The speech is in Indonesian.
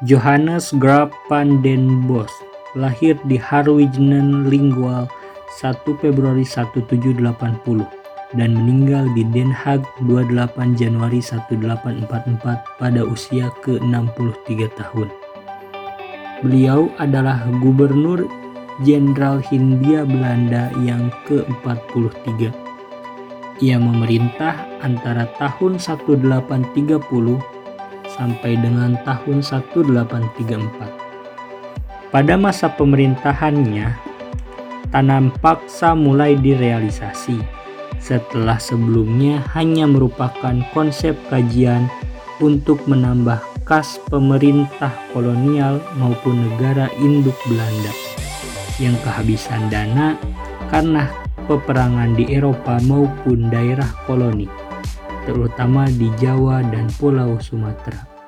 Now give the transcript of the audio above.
Johannes Graf van den Bosch lahir di Harwijnen Lingual 1 Februari 1780 dan meninggal di Den Haag 28 Januari 1844 pada usia ke-63 tahun. Beliau adalah gubernur jenderal Hindia Belanda yang ke-43. Ia memerintah antara tahun 1830 sampai dengan tahun 1834. Pada masa pemerintahannya, tanam paksa mulai direalisasi. Setelah sebelumnya hanya merupakan konsep kajian untuk menambah kas pemerintah kolonial maupun negara induk Belanda. Yang kehabisan dana karena peperangan di Eropa maupun daerah koloni, terutama di Jawa dan Pulau Sumatera.